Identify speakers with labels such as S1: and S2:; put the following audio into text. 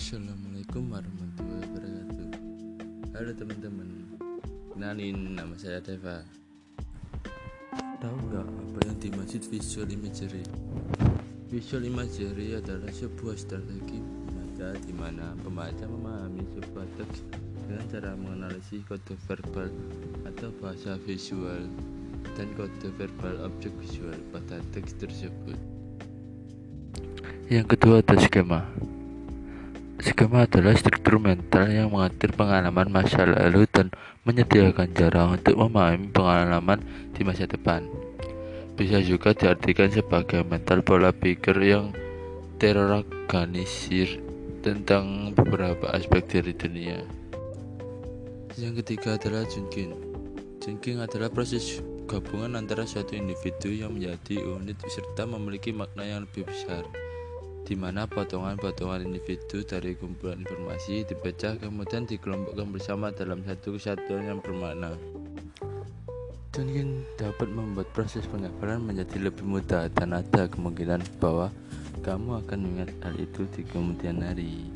S1: Assalamualaikum warahmatullahi wabarakatuh Halo teman-teman Kenalin nama saya Deva Tahu nggak apa yang dimaksud visual imagery? Visual imagery adalah sebuah strategi membaca di mana pembaca memahami sebuah teks dengan cara menganalisis kode verbal atau bahasa visual dan kode verbal objek visual pada teks tersebut. Yang kedua ada skema. Skema adalah struktur mental yang mengatur pengalaman masa lalu dan menyediakan cara untuk memahami pengalaman di masa depan. Bisa juga diartikan sebagai mental pola pikir yang terorganisir tentang beberapa aspek dari dunia. Yang ketiga adalah Junkin. Junkin adalah proses gabungan antara suatu individu yang menjadi unit serta memiliki makna yang lebih besar di mana potongan-potongan individu dari kumpulan informasi dipecah kemudian dikelompokkan bersama dalam satu kesatuan yang bermakna. Mungkin dapat membuat proses penghafalan menjadi lebih mudah dan ada kemungkinan bahwa kamu akan mengingat hal itu di kemudian hari.